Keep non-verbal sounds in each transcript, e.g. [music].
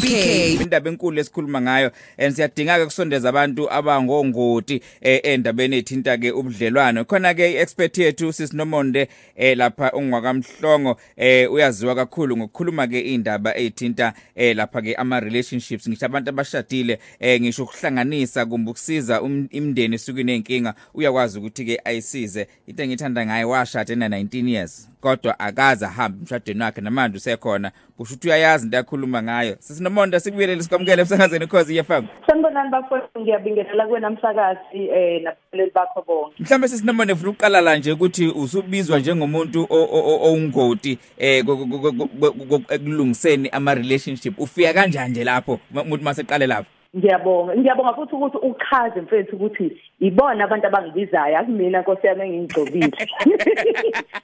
BK indaba enkulu esikhuluma ngayo and siyadinga ke kusondeza abantu abangongoti eh, endabeni ethinta ke ubudlelwano. Khona ke iexpert yethu sisinomonde eh, lapha ongwakamhlongo eh, uyaziwa kakhulu ngokukhuluma ke indaba ethinta lapha ke ama relationships ngisho abantu abashadile ngisho ukuhlanganisa kumbe ukusiza um, imndeni esukwini nenkinga uyakwazi ukuthi ke ayisize. Into engithanda ngaye washada ena 19 years. Kodwa akaza hamba emshadweni wakhe namanje usekhona. Kusho ukuthi uyayazi into yakhuluma ngayo. Sisinomonde sikubiyelele sikwamukele emsakazweni cause yefam Sanibonani bafowethu ngiyabingelela kuwena msakazi eh nabaleli bakho bonke. mhlawumbe sisinomonde ufuna ukuqala la nje ukuthi usubizwa njengomuntu owungoti eh ku- ku- ku- ku- ku- ekulungiseni ama relationship ufika kanjani nje lapho? Umuntu maseqale lapho? Ngiyabonga. Ngiyabonga futhi ukuthi uchaze mfethu ukuthi ibona abantu abangibizayo akumina Nkosi yami engigcobile.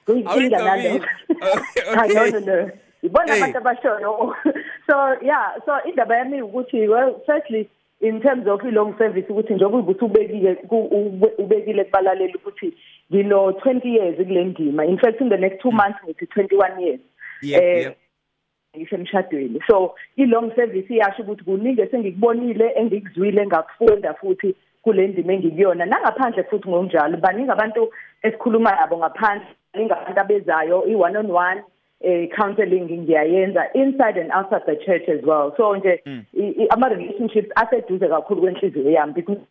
Kuyinkinga nalokho. Cha no no. Ibona abantu abashoyo. So yeah, so indaba yami ukuthi well firstly in terms of long service ukuthi njengoba ukuthi ubekile ubekile kubalaleli ukuthi ngino 20 years kule ndima in fact in the next 2 months ngithi 21 years Yep, Eh. Ngisemshadweni so i-long service iyasho ukuthi kuningi esengikubonile engikuzwile ngakufunda futhi kule ndima engikuyona. Nangaphandle futhi ngokunjalo baningi abantu esikhuluma nabo ngaphandle baningi abantu abezayo i-one on one eh counseling ngiyayenza inside and outside the church as well. So nje i- i- ama relationships aseduze kakhulu kwenhliziyo yami. because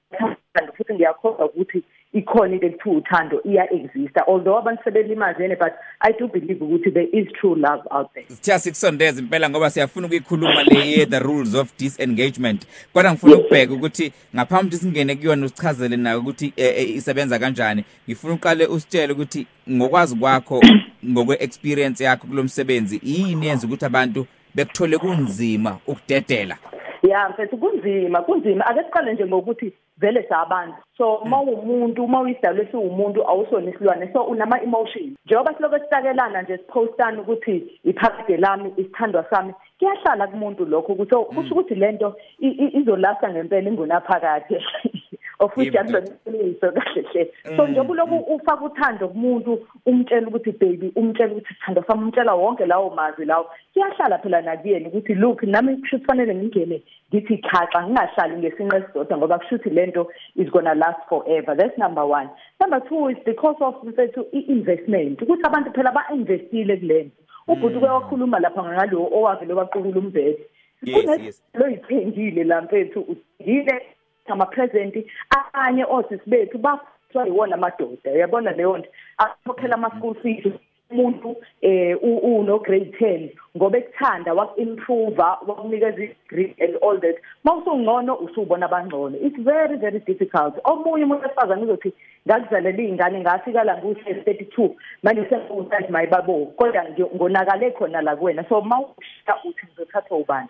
ngiyakholwa futhi ngiyakholwa ukuthi ikhona into ekuthiwa uthando iya exista although abantu sebelimazene but i do believe ukuthi there is true love out there. Sithiya sikusondeza impela ngoba siyafuna ukuyikhuluma le ye the rules of disengagement. Kodwa ngifuna ukubheka ukuthi ngaphambi ukuthi singene kuyona usichazele nayo ukuthi eh, eh, isebenza kanjani ngifuna uqale usitshele ukuthi ngokwazi kwakho ngokwe experience yakho kulomsebenzi yini yenza ukuthi abantu bekuthole kunzima ukudedela? Ya mfethu kunzima kunzima. Ake siqale nje ngokuthi vele sabantu so uma umuntu uma uyisidalwe siwumuntu awusona isilwane so unama emotions njengoba siloko sitakelana nje sipostana ukuthi iphakade lami isithandwa sami kuyahlala kumuntu lokho ukuthi oh, kusho ukuthi lento i- i- izolasta ngempela ingunaphakade. [laughs] of which akuqiniso kahle hle. So njengoba uloku ufaka uthando kumuntu umtshela ukuthi baby umtshela ukuthi sithando sami umtshela wonke lawo mazwi lawo. Kuyahlala phela nakuyena ukuthi look nami kusho kufanele ngingene ngithi khaxa ngingahlali ngesinqe esizodwa ngoba kusho ukuthi lento is gonna last forever. That's number 1 number 2 is because of mfethu i-investment ukuthi abantu phela ba-investile kulento ubhuti uke wakhuluma lapha ngalo owavele waqukula umbhede Yes, yes. lo yiphendile la mfethu udile. Ama present abanye osisi bethu bathwa yiwona amadoda uyabona leyo nto? Akhokhela ama school fees umuntu eh u- uno grade 10 ngoba ekuthanda wak improve wakunikeza degree and all that. Mawusungcono usubona abangcono. It's very very difficult. Omunye umuntu esifazana uzothi ngakuzalela izingane ngafika la ngu32 manje sengiwusathi mayibabo kodwa ngi- ngonakale khona la kuwena. So mawusha uthi ngizothatha ubani?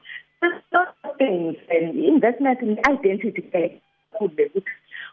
Things and investment in identity kude ukuthi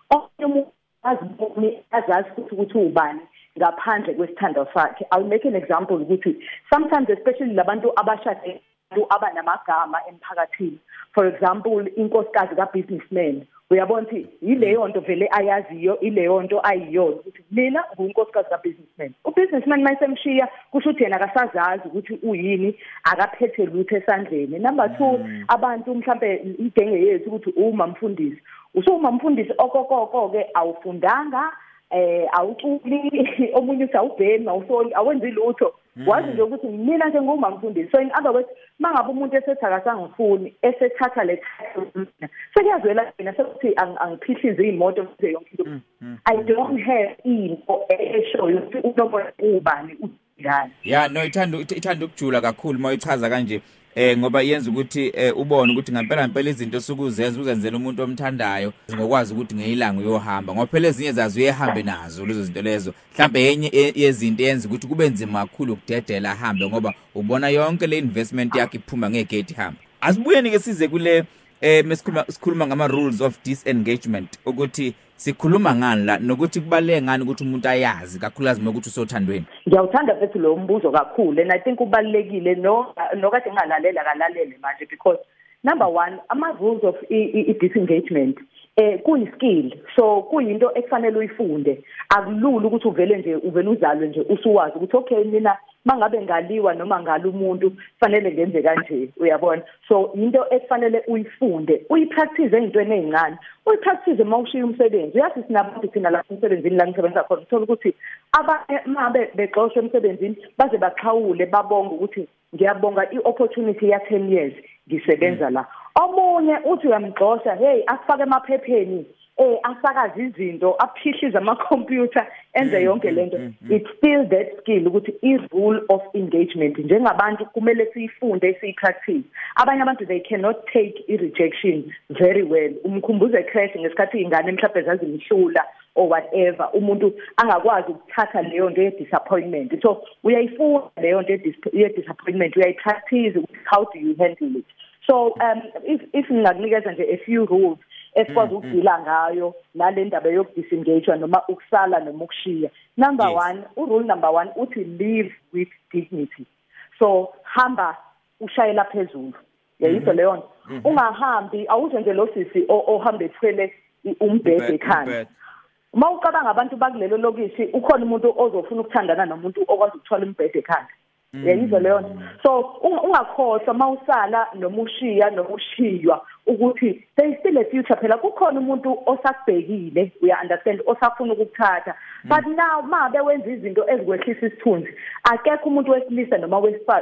omunye umuntu azibone azazi futhi ukuthi ubani ngaphandle kwesithando sakhe. I'll make an example ukuthi sometimes especially labantu abashade abantu abanamagama emphakathini. For example inkosikazi ka-businessman. Uyabona ukuthi yileyo nto vele ayaziyo ileyo nto ayiyona ukuthi mina ngunkosikazi ka-businessman. Ubusinessman uma esemshiya kusho ukuthi yena akasazazi ukuthi uyini akaphethe lutho esandleni. Number two abantu mhlambe igenge yethu ukuthi uma mfundisi usuma mfundisi okokoko-ke awufundanga eh awuculi [laughs] omunye uthi awubhemi awusoli awenzi lutho. Wazi nje ukuthi mina nje nguma mfundisi so in other words mangabe umuntu esethi akasangifuni esethatha le title sekuyazwela mina sekuthi ang- angiphihlize imoto nje yonke into. I don't have into eshoyo ukuthi unomoya ubani ngani ya no ithanda ithanda ukujula kakhulu mayichaza kanje. Eh ngoba yenza ukuthi eh, ubone ukuthi ngempela ngempela izinto sukuzenza uzenzela umuntu omthandayo ngokwazi ukuthi ngeyilanga uyohamba ngoba phela ezinye zazo uyehambe nazo lezo zinto lezo. Mhlambe yenye e- yezinto yenza ukuthi kube nzima kakhulu ukudedela ahambe ngoba ubona yonke le investment yakhe iphuma ngegate ihamba asibuyeni ke size kule eh mesikhuluma sikhuluma ngama rules of disengagement ukuthi sikhuluma ngani la? Nokuthi kubaleke ngani ukuthi umuntu ayazi kakhulukazi ukuthi usothandweni? Ngiyawuthanda futhi lo mbuzo kakhulu and i think ubalekile no nokade ngalalela kalalele manje because number 1 ama rules of i- i i- disengagement eh kuyiskill. So kuyinto ekufanele uyifunde. Akulula ukuthi uvele nje uvele uzalwe nje usuwazi ukuthi okay mina mangabe ngaliwa noma ngala umuntu fanele ngenze kanje uyabona? So into efanele uyifunde uyipractice ezintweni ezincane uyipractice mawushiya umsebenzi. Uyazi sinabantu thina la emsebenzini la ngisebenza khona. Uthola ukuthi abanye mabe bexoshwe emsebenzini baze baxhawule babonga ukuthi ngiyabonga i-opportunity ya 10 years ngisebenza la. Omunye uthi uyamgxosha hey asifake emaphepheni. Eh asakaza izinto aphihliza ama-computer enze yonke lento. it's still that skill ukuthi i-rule of engagement njengabantu kumele siyifunde siyipractice. Abanye abantu they cannot take i-rejection very well. Umkhumbuze crash ngesikhathi ingane mhlawumbe zazimhlula or whatever. Umuntu angakwazi ukuthatha leyo nto ye-disappointment. So uyayifunda leyo nto ye-disappointment. Uyayipractice ukuthi how do you handle it? So um if if ngingakunikeza nje a few rules esikwazi ukudila ngayo nale ndaba yokudisengage noma ukusala noma ukushiya. Number 1 urule number 1 uthi live with dignity. So hamba ushayela phezulu. Yayizwa leyo nto. Ungahambi awuze nje lo sisi ohamba ethwele umbhede ekhanda. uma ucabanga abantu bakulelo lokishi ukhona umuntu ozofuna ukuthandana nomuntu okwazi ukuthwala umbhede ekhanda. Yayizwa leyo nto. So ungakhohlwa mawusala noma ushiya noma ushiywa ukuthi there is still a future phela kukhona umuntu osakubhekile uya understand osafuna ukukuthatha. But now mabe wenza izinto ezikwehlisa isithunzi akekho umuntu wesilisa noma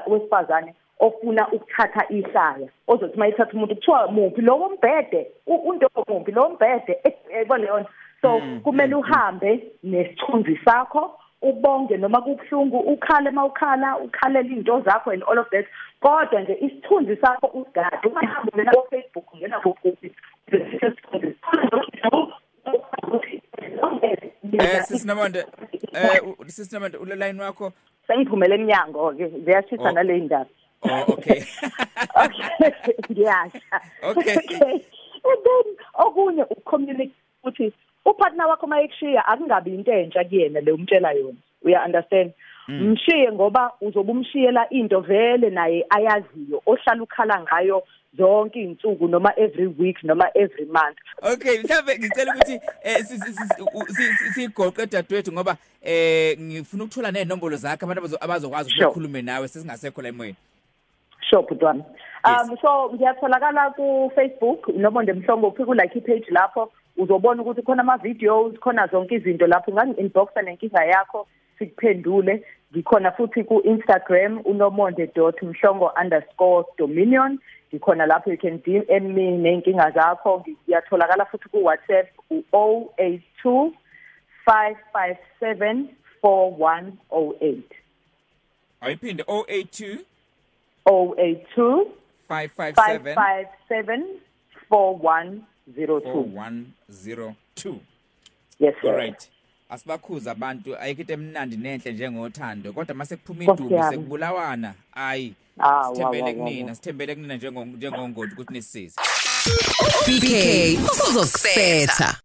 wesifazane ofuna ukuthatha ihlaya. Ozothi mayithatha umuntu kuthiwa muphi? Lowo mbhede unto muphi? Lowo mbhede yebo leyo so kumele uhambe nesithunzi sakho ubonge noma kubhlungu ukhale mawukhala ukhalela izinto zakho and all of that. Kodwa nje isithunzi sakho usigade ungahamba ngena ku Facebook ngena ku Eh sisinamonde eh sisinamonde ule line wakho? Sengiphumela eminyango ke ziyashisa nale ndaba Oh okay. Okay. [laughs] Ngiyasha. Okay. and then okunye ukucommunicate ukuthi upartner wakho mayekushiya akungabi into entsha kuyena le umtshela yona. Uya understand? Mshiye ngoba uzobe umshiyela into vele naye ayaziyo ohlala ukhala ngayo zonke izinsuku noma every week noma every month. Okay mhlawumbe ngicela ukuthi eh si- si- si- u- si- si- sigoqe dadwethu ngoba eh ngifuna ukuthola nenombolo zakhe abantu abazo- abazokwazi Sure. ukukhuluma nawe sesingasekho la emoyeni. Sure butwana um so ngiyatholakala ku Facebook noma ndemhlongo uphi ku like page lapho uzobona ukuthi khona ama videos khona zonke izinto lapho ngangi inboxa nenkinga yakho sikuphendule. Ngikhona futhi ku Instagram unomonde.mhlongo_dominion ngikhona lapho you can DM me nenkinga zakho. Ngiyatholakala futhi ku WhatsApp u082 557 4108 ayiphinde 082 082 557 557 4102 4102 yes sir. Alright asibakhuza abantu ayikho into emnandi nenhle njengothando kodwa mase kuphuma Nkosi idumo yami. sekubulawana ayi Ah, wa, wa, sithembele wa, kunina wa. sithembele kunina njengo njengongoti ukuthi nisisize BK uzokusetha